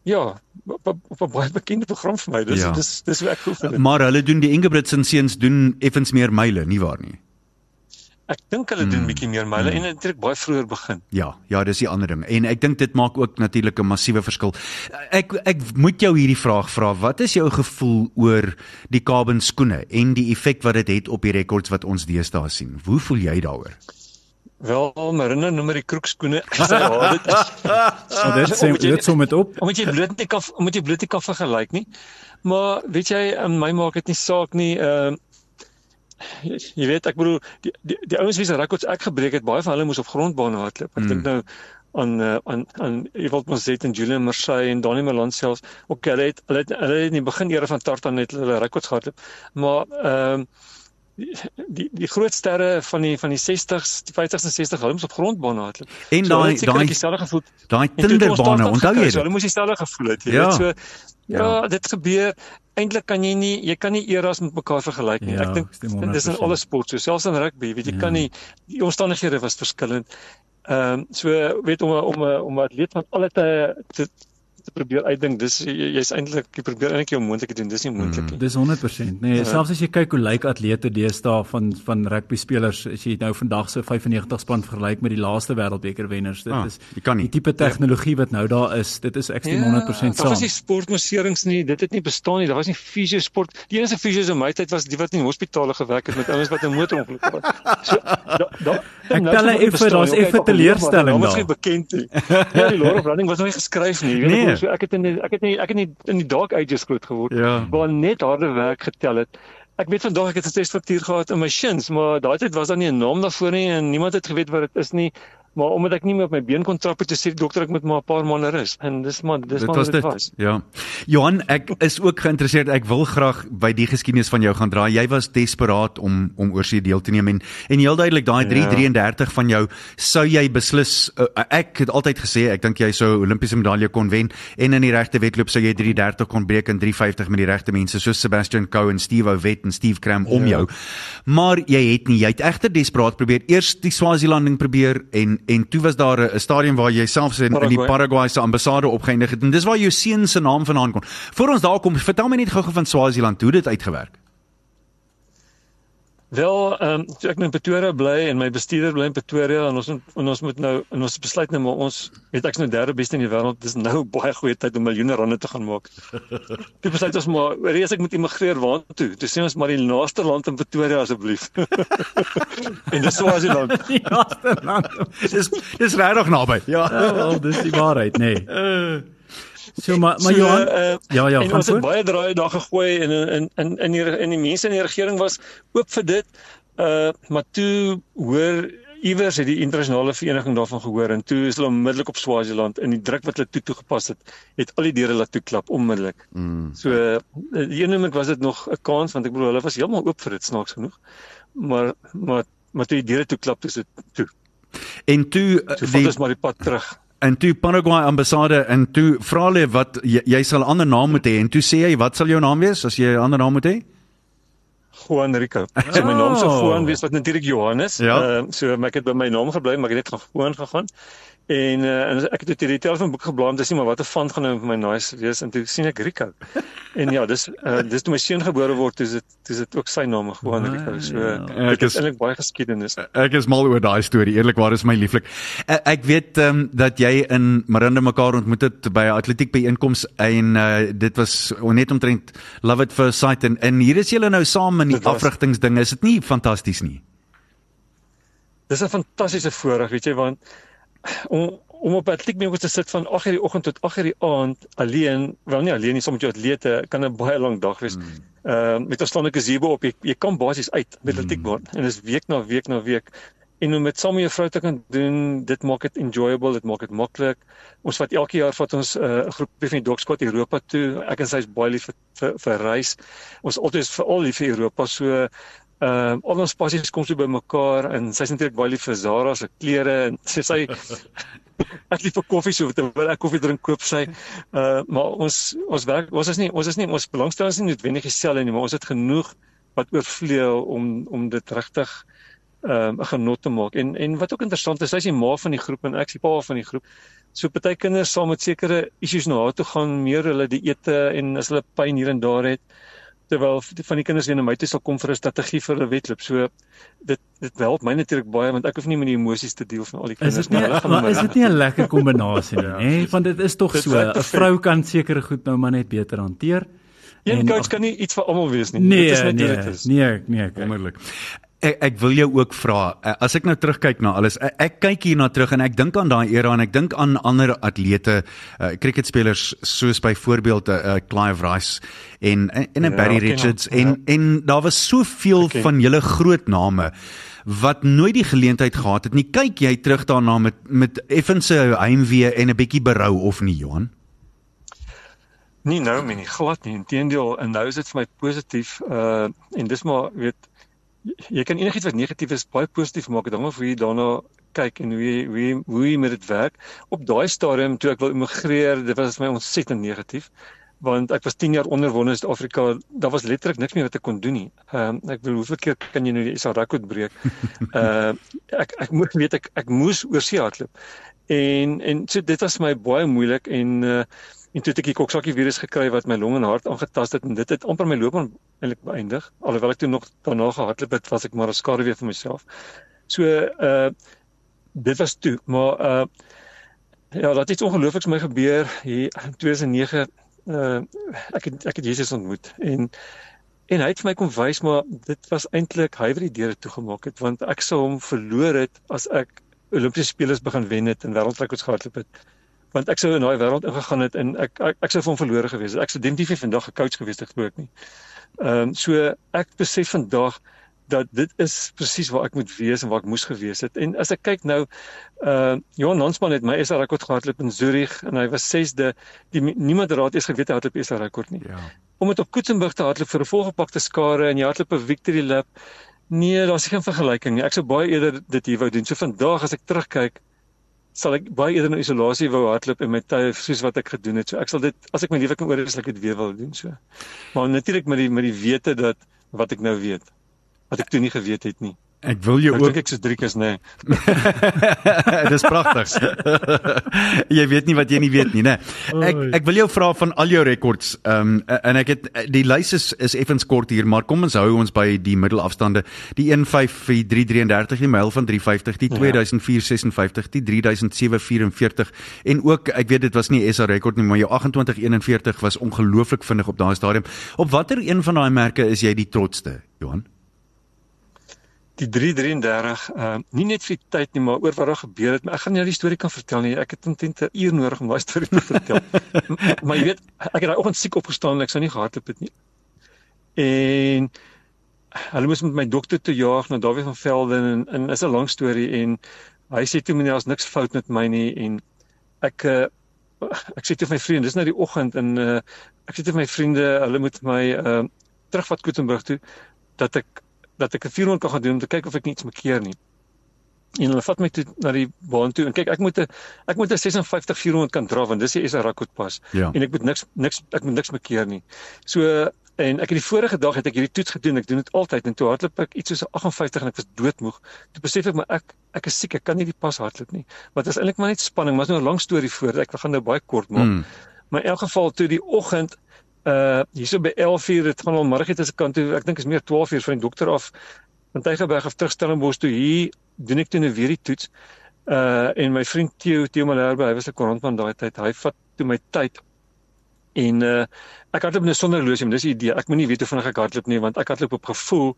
ja, op, 'n baie bekende program vir my. Dis
Ja.
dis dis hoe ek geoefen het.
Maar hulle doen die Ingebrigtsen seuns doen effens meer myle, nie waar nie?
Ek dink hulle
Mm.
doen bietjie meer myle en dit het baie vroeër begin.
Ja, ja, dis die ander ding. En ek dink dit maak ook natuurlik 'n massiewe verskil. Ek ek moet jou hierdie vraag vra. Wat is jou gevoel oor die carbon skoene en die effek wat dit het op die rekords wat ons deesdae sien? Hoe voel jy daaroor?
Wel, Marina noem maar die kroekskoene. Ja, dit
So dit sê dit som dit op.
omdat jy bloot nie kan omdat jy bloot nie kan vergelyk nie. Maar weet jy, in my maak dit nie saak nie. Ehm jy, jy weet, ek bedoel die die, die ouens wie se rekords ek gebreek het, baie van hulle moes op grondbane hardloop. Ek
Mm.
dink nou aan uh, aan aan Ewald Mozet en Julian Marsay en Daniel Malan selfs. Ook hulle het hulle het, hulle het in die begin era van Tartan net hulle rekords gehardloop. Maar ehm die die die groot sterre van die van die 60s, die 50s en 60s, hulle moes op grondbane hardloop.
En
So,
daai
het sekerlik
daai
dieselfde gevoel
daai Tinderbane, onthou jy
So,
dit?
hulle moes dieselfde gevoel het, jy
Ja.
weet. So ja,
Ja.
dit gebeur. Eintlik kan jy nie jy kan nie eras met mekaar vergelyk nie.
Ja,
ek dink dis in
100%.
alle sport so, selfs in rugby, weet jy,
Ja.
kan nie die omstandighede was verskillend. Ehm um, so weet om om 'n- om 'n atleet van alle tye te te probeer uitdink. Dis jy- jy's eintlik jy probeer eintlik jou moontlike doen. Dis nie moontlik nie.
Dis 100%. Nee,
Ja.
selfs as jy kyk hoe lyk atlete deesdae van van rugby spelers, as jy nou vandag se 95 span vergelyk met die laaste wêreldbeker wenners, dit
Ah,
is die tipe tegnologie wat nou daar is. Dit is ek stem 100%
Daar was
saam.
nie sportmoserings nie, dit het nie bestaan nie. Daar was nie fisio sport. Die enigste fisios in my tyd was die wat in hospitale gewerk het met ouens wat 'n motorongeluk was. So da, da,
Ek tel
is dit
effe, daar's effe teleurstelling daar.
maar, bekend nie. Ja, die Lord of Running was nog nie geskryf nie. Jy weet
Nee.
Nee. so ek het in die, ek het nie ek het nie in die dark ages groot geword
Ja.
waar net harde werk getel het. Ek weet vandag ek het 'n testfaktuur gehad in my shins, maar daai tyd was daar nie 'n naam daarvoor nie en niemand het geweet wat dit is nie. Maar omdat ek nie meer op my been kon trap het, sê die dokter ek moet maar 'n paar maande rus. En dis maar dis
Dit
maar
was
dit
dit.
was.
Ja. Johan, ek is ook geïnteresseerd. Ek wil graag by die geskiedenis van jou gaan draai. Jy was desperaat om om oor see deel te neem en en heel duidelik daai 333 van jou sou jy beslis uh, ek het altyd gesê ek dink jy sou Olimpiese medalje kon wen en in die regte wedloop sou jy 330 kon breek in 350 met die regte mense soos Sebastian Coe en Steve Ouwet en Steve Cram om jou. Maar jy het nie, jy het egter desperaat probeer eers die Swazilanding probeer en en toe was daar 'n stadium waar jy selfs in, in die
Paraguay.
Paraguay se ambassade opgeëindig het en dis waar jou seun se naam vandaan kom. Voor ons daar kom, vertel my net gou-gou van Swaziland, hoe dit uitgewerk.
Wel, ehm um, so ek nou in Pretoria bly en my bestuurder bly in Pretoria en ons moet- en ons moet nou en ons besluit nou maar ons weet ek's nou derde beste in die wêreld. Dis nou baie goeie tyd om miljoene rande te gaan maak. Toe besluit ons maar, reis ek moet immigreer waartoe? Toe sê ons maar die naaste land in Pretoria asseblief. en dis Swaziland.
Die laaste land.
Dis dis regtig naby. Ja.
Ja, wel, dis die waarheid, nê. Nee. So maar maar
So,
Johan,
uh,
ja ja,
en ons het baie draaie daar gegooi en in in in die en die mense in die regering was oop vir dit. Uh maar toe hoor iewers het die internasionale vereniging daarvan gehoor en toe is hulle onmiddellik op Swaziland in die druk wat hulle toe toegepas het, het al die deure laat toeklap onmiddellik.
Mm.
So uh, die een oomblik was dit nog 'n kans want ek bedoel hulle was heeltemal oop vir dit snaaks genoeg. Maar maar maar toe die deure toeklap, dis dit toe.
En toe
So
die
ons maar die pad terug.
En toe Paraguay ambassade en toe vra hulle wat jy, jy sal 'n ander naam moet hê en toe sê jy wat sal jou naam wees as jy 'n ander naam moet hê?
Juan Rico. So my naam sou
Oh.
Juan wees wat natuurlik Johannes.
Ja.
Ehm so ek het by my naam gebly, maar ek het net gaan Juan gegaan. En uh, en ek het toe die telefoonboek geblaai om te sien maar watter font gaan nou vir my nice wees en toe sien ek Rico. En ja, dis uh, dis toe my seun gebore word, dis dit dis dit ook sy naam Juan Rico. So
Ek
ek
is-
eintlik baie geskiedenis.
Ek is mal oor daai storie. Eerlikwaar is my lieflik. Ek, ek weet ehm um, dat jy in Marinda mekaar ontmoet het by 'n atletiek byeenkoms en uh, dit was net omtrent love it first sight en en hier is julle nou saam in die
Dit
afrigtingsding. Is dit nie fantasties nie?
Dis 'n fantastiese voorreg, weet jy, want om om op 'n atletiekmeeting te sit van 8:00 die oggend tot 8:00 die aand alleen, wel nie alleen nie, soms met jou atlete kan 'n baie lang dag wees. Ehm uh, met 'n slanke gazebo op, jy, jy kan basies uit met atletiekbord en dis week na week na week. En om met saam met jou vrou te kan doen, dit maak dit enjoyable, dit maak dit maklik. Ons vat elke jaar vat ons 'n uh, groepie van die Dogsquad Europa toe. Ek en sy is baie lief vir vir, vir reis. Ons altyd is veral lief vir Europa, so Ehm uh, al ons passies kom so bymekaar en sy's natuurlik baie lief vir Zara se klere en sy sy ek lief vir koffie so terwyl ek koffie drink koop sy. Uh maar ons ons werk ons is nie ons is nie ons belangstelling is nie noodwendig dieselfde nie, maar ons het genoeg wat oorvleuel om om dit regtig ehm um, 'n genot te maak. En en wat ook interessant is, sy's die ma van die groep en ek's die pa van die groep. So party kinders saam met sekere issues na haar toe gaan, meer hulle die ete en as hulle pyn hier en daar het terwyl van die kinders weer na my toe sal kom vir 'n strategie vir 'n wedloop. So dit dit help my natuurlik baie want ek hoef nie met die emosies te deel van al die
Is
kinders
dit nie
hulle gaan
maar
met
is dit nie 'n lekker kombinasie nie, hè? Want dit is tog
Dit
so, 'n vrou kan sekere goed nou maar net beter hanteer.
Een
En-
coach kan nie iets vir almal wees nie.
Nee,
dit is net
nee,
hoe dit is.
nee, nee, kyk.
Wonderlik. Ek ek wil jou ook vra, eh, as ek nou terugkyk na alles, ek, ek kyk hierna terug en ek dink aan daai era en ek dink aan ander atlete, uh, cricketspelers soos byvoorbeeld uh, Clive Rice en en, en
Ja,
Barry Richards
hom,
en en daar was soveel
ken.
van julle groot name wat nooit die geleentheid gehad het nie. Kyk jy terug daarna met met effense heimwee en 'n bietjie berou of nie, Johan?
Nie nou meer nie, glad nie. Inteendeel, en nou is dit vir my positief. Uh en dis maar weet jy kan enigiets wat negatief is baie positief maak. Dit hang af hoe jy daarna kyk en hoe jy hoe jy, hoe jy met dit werk. Op daai stadium toe ek wil immigreer, dit was vir my ontsettend negatief want ek was 10 jaar onderwonde in Suid-Afrika. Daar was letterlik niks meer wat ek kon doen nie. Ehm uh, ek bedoel hoeveel keer kan jy nou die SA rekord breek? Uh ek ek moet weet ek ek moes oor see hardloop. En en so dit was my baie moeilik en uh en toe het ek die koksakkie virus gekry wat my long en hart aangetast het en dit het amper my loopbaan eintlik beëindig. Alhoewel ek toe nog daarna gehardloop het, was ek maar 'n skaduwee vir myself. So uh dit was toe, maar uh ja, dat iets ongeloofliks my gebeur hier in 2009 uh ek het ek het Jesus ontmoet en en hy het vir my kom wys maar dit was eintlik hy wat die deure toegemaak het want ek sou hom verloor het as ek Olimpiese spelers begin wen het en wêreldrekords gehardloop het want ek sou in daai wêreld ingegaan het en ek ek, ek sou hom verlore gewees het ek sou definitief nie vandag 'n coach gewees het glo ek nie. Ehm um, so ek besef vandag dat dit is presies waar ek moet wees en waar ek moes gewees het. En as ek kyk nou uh Johan Hansman het my SA rekord gehardloop in Zurich en hy was 6de. Die niemand raad eers geweet hy het op SA rekord nie.
Ja.
Om dit op Koetsenburg te hardloop vir 'n volgepakte skare en jy hardloop 'n victory lap. Nee, daar's geen vergelyking nie. Ek sou baie eerder dit hier wou doen. So vandag as ek terugkyk, sal ek baie eerder in isolasie wou hardloop en met tye soos wat ek gedoen het. So ek sal dit as ek my lewe kan oor is, sal ek dit weer wil doen so. Maar natuurlik met die met die wete dat wat ek nou weet wat ek toe nie geweet het nie.
Ek wil jou
Ek
ook
dink ek so drie keer nê.
Dis pragtig. jy weet nie wat jy nie weet nie, né? Ek ek wil jou vra van al jou rekords. Ehm um, en ek het die lys is is effens kort hier, maar kom ons hou ons by die middelafstande. Die 15333, die myl van 350, die 2456, die 3744 en ook ek weet dit was nie SA rekord nie, maar jou 2841 was ongelooflik vinnig op daai stadium. Op watter een van daai merke is jy die trotsste, Johan?
Die 333 uh nie net vir die tyd nie, maar oor wat daar gebeur het. Maar ek gaan nie die storie kan vertel nie. Ek het omtrent 'n uur nodig om daai storie te vertel. M- maar jy weet, ek het daai oggend siek opgestaan en ek sou nie gehardloop het nie. En hulle moes met my dokter toe jaag na Dawie van Velden en en is 'n lang storie en hy sê toe meneer, daar's niks fout met my nie en ek uh ek sê toe vir my vriende, dis nou die oggend en uh ek sê toe vir my vriende, hulle moet my uh terugvat Koetenburg toe dat ek dat ek 'n 400 kan gaan doen om te kyk of ek niks mekeer nie. En hulle vat my toe na die baan toe en kyk ek moet 'n ek moet 'n 56 400 kan dra want dis die SA rekord pas
Ja.
en ek moet niks niks ek moet niks mekeer nie. So en ek het die vorige dag het ek hierdie toets gedoen. Ek doen dit altyd en toe hardloop ek iets soos 'n 58 en ek was doodmoeg. Toe besef ek maar ek ek is siek, ek kan nie die pas hardloop nie. Maar dit is eintlik maar net spanning, maar is nou 'n lang storie voor. Ek gaan nou baie kort maak.
Mm.
Maar in elk geval toe die oggend uh hierso by 11:00 dit gaan al te se kant toe. Ek dink is meer 12:00 van die dokter af. Van Tygerberg af terug Stellenbosch toe hier doen ek toe nou weer die toets. Uh en my vriend Theo Theo Malherbe hy was 'n koerantman daai tyd. Hy vat toe my tyd en uh ek hardloop net sonder horlosie maar dis die idee ek moenie weet hoe vinnig ek hardloop nie want ek hardloop op gevoel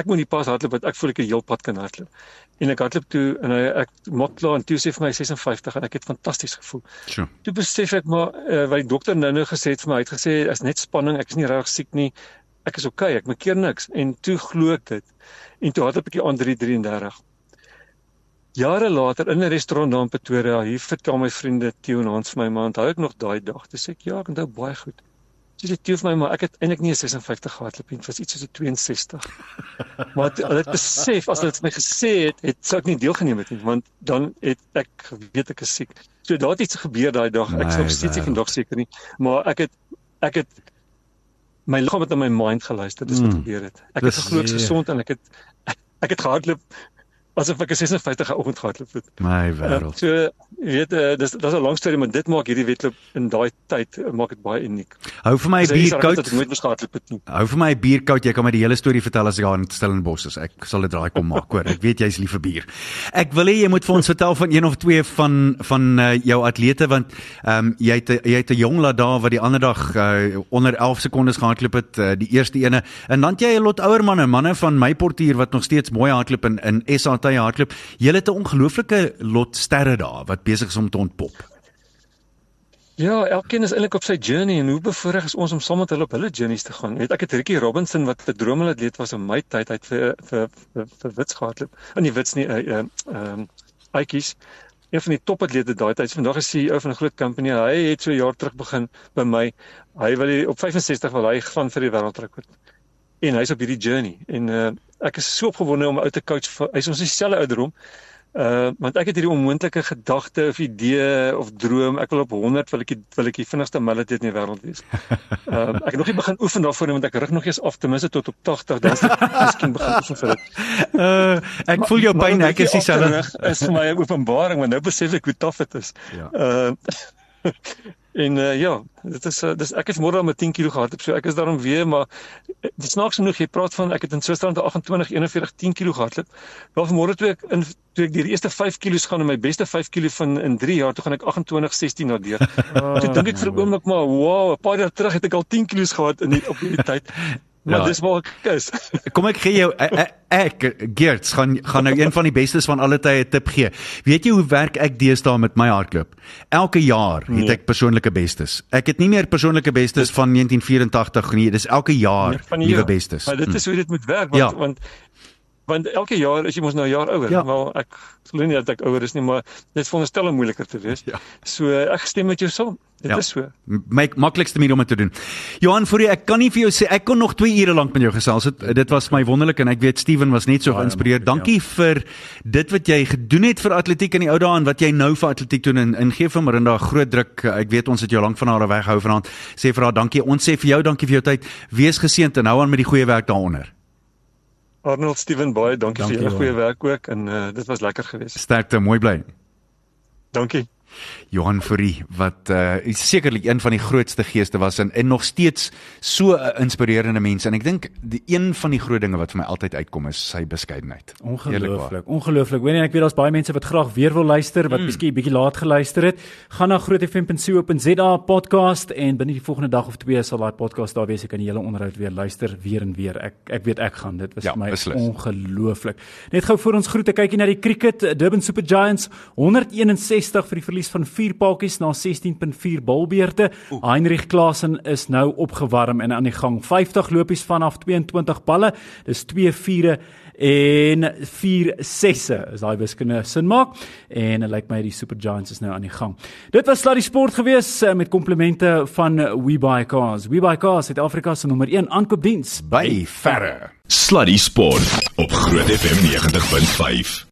ek moet nie pas hardloop want ek voel ek het heel pad kan hardloop en ek hardloop toe en hy ek maak klaar en toe sê vir my 56 en ek het fantasties gevoel
Sjoe.
Toe besef ek maar uh, wat die dokter nou-nou gesê het vir my, hy het gesê is net spanning, ek is nie regtig siek nie. Ek is okay, ek maak keer niks en toe glo ek dit. En toe hardloop ek die aan 333. Jare later in 'n restaurant daar in Pretoria, hier vertel my vriende Theo en Hans vir my man, onthou ek nog daai dag. Toe sê ek ja, ek onthou baie goed. Sy sê Theo vir my maar ek het eintlik nie 'n 56 gehardloop nie, dit was iets soos 'n 62. maar hulle het besef as hulle dit vir my gesê het, het sou ek nie deelgeneem het nie, want dan het ek geweet ek is siek. So daar het iets gebeur daai dag. Ek nog steeds nie vandag seker nie, maar ek het ek het my liggaam het aan my mind geluister, dis wat
Mm.
gebeur het. Ek
Dis-
het geglo ek is
ja.
gesond en ek het ek het gehardloop asof ek 'n 56 oggend gehardloop het.
My
Uh,
wêreld.
so jy weet uh, dis dis 'n lang storie, maar dit maak hierdie wedloop in daai tyd uh, maak dit baie uniek.
Hou vir my 'n
'n
bier koud.
ek nooit gehardloop het nie.
Hou vir my 'n bier koud. Jy kan my die hele storie vertel as ek daar in Stellenbosch is. Ek sal dit draai kom maak, hoor. Ek weet jy's lief vir bier. Ek wil hê jy moet vir ons vertel van een of twee van van uh, jou atlete want ehm um, jy het jy het 'n jong lad daar wat die ander dag uh, onder 11 sekondes gehardloop het, uh, die eerste ene. En dan jy 'n lot ouer manne, manne van my portier wat nog steeds mooi hardloop in in SA tye hardloop. Jy het 'n ongelooflike lot sterre daar wat besig is om te ontpop.
Ja, elkeen is eintlik op sy journey en hoe bevoorreg is ons om saam met hulle op hulle journeys te gaan. Weet ek het Ricky Robinson wat 'n droomatleet was in my tyd, hy het vir vir vir, vir Wits gehardloop. In die Wits nie ehm uh, ehm uh, Aikies. Een van die topatlete daai tyd. Vandag is hy ou van 'n groot company. Hy het so 'n jaar terug begin by my. Hy wil die- op 65 wil hy gaan vir die wêreldrekord. En hy's op hierdie journey en uh, ek is so opgewonde om 'n ou te coach. Hy's ons dieselfde ouderdom. Uh want ek het hierdie onmoontlike gedagte of idee of droom, ek wil op 100 wil ek die, wil ek die vinnigste military in die wêreld wees. Uh ek het nog nie begin oefen daarvoor nie want ek rig nog eers af ten minste tot op 80 dan sal ek miskien begin oefen vir dit.
Uh, ek voel jou pyn, ek is dieselfde.
Is vir my 'n openbaring want nou besef ek hoe taaf dit is.
Ja.
Uh en uh, ja, dit is uh, dis ek het môre al met 10 kg gehardloop, so ek is daarom weer maar uh, dit snaaks genoeg jy praat van ek het in Switserland 28 41 10 kg gehardloop. Wel vanmôre toe ek in toe ek die eerste 5 kg gaan en my beste 5 kg van in 3 jaar toe gaan ek 28 16 daardeur. toe dink ek vir 'n oomblik maar wow, 'n paar jaar terug het ek al 10 kg gehad in die, op hierdie tyd. Maar
Ja.
dis waar ek is.
Kom ek gee jou ek, ek Geerts gaan gaan nou een van die bestes van alle tye 'n tip gee. Weet jy hoe werk ek deesdae met my hardloop? Elke jaar het
Nee.
ek persoonlike bestes. Ek het nie meer persoonlike bestes van 1984 nie, dis elke jaar
die
nuwe bestes.
Maar dit is hoe dit moet werk want
Ja.
want want elke jaar is jy mos nou 'n jaar ouer.
Ja.
Wel ek glo nie dat ek ouer is nie, maar dit veronderstel om moeiliker te wees.
Ja.
So ek stem met jou saam. Dit
Ja.
is so.
my maklikste manier om dit te doen. Johan, vir jy, ek kan nie vir jou sê ek kon nog 2 ure lank met jou gesels het. Dit was my wonderlik en ek weet Steven was net so geïnspireerd. Dankie vir dit wat jy gedoen het vir atletiek in die ou dae en wat jy nou vir atletiek doen en en gee vir Marinda groot druk. Ek weet ons het jou lank van haar weghou vanaand. Sê vir haar dankie. Ons sê vir jou dankie vir jou tyd. Wees geseënd en hou aan met die goeie werk daaronder.
Arnold Steven baie dankie,
Dankie,
vir julle goeie werk ook en uh, dit was lekker geweest.
Sterkte, mooi bly.
Dankie.
Johan Fourie wat uh sekerlik een van die grootste geeste was en en nog steeds so 'n inspirerende mens en ek dink die een van die groot dinge wat vir my altyd uitkom is sy beskeidenheid.
Ongelooflik. Ongelooflik. Weet jy ek weet daar's baie mense wat graag weer wil luister wat mm. miskien bietjie laat geluister het. Gaan na grootfm.co.za podcast en binne die volgende dag of twee sal daai podcast daar wees. Jy kan die hele onderhoud weer luister weer en weer. Ek ek weet ek gaan. Dit was
Ja,
vir my
beslis.
ongelooflik. Net gou voor ons groete kykie na die cricket. Durban Super Giants 161 vir die verlies van 4 paadjies na 16.4 balbeurte. Heinrich Klaasen is nou opgewarm en aan die gang. 50 lopies vanaf 22 balle. Dis 2 vure en 4 sesse as daai wiskunde sin maak en dit lyk my die Super Giants is nou aan die gang. Dit was Sluddy Sport gewees eh, met komplimente van WeBuy Cars. WeBuy Cars, Suid-Afrika se nommer 1 aankoopdiens
By verre.
Sluddy Sport op Groot FM 90.5.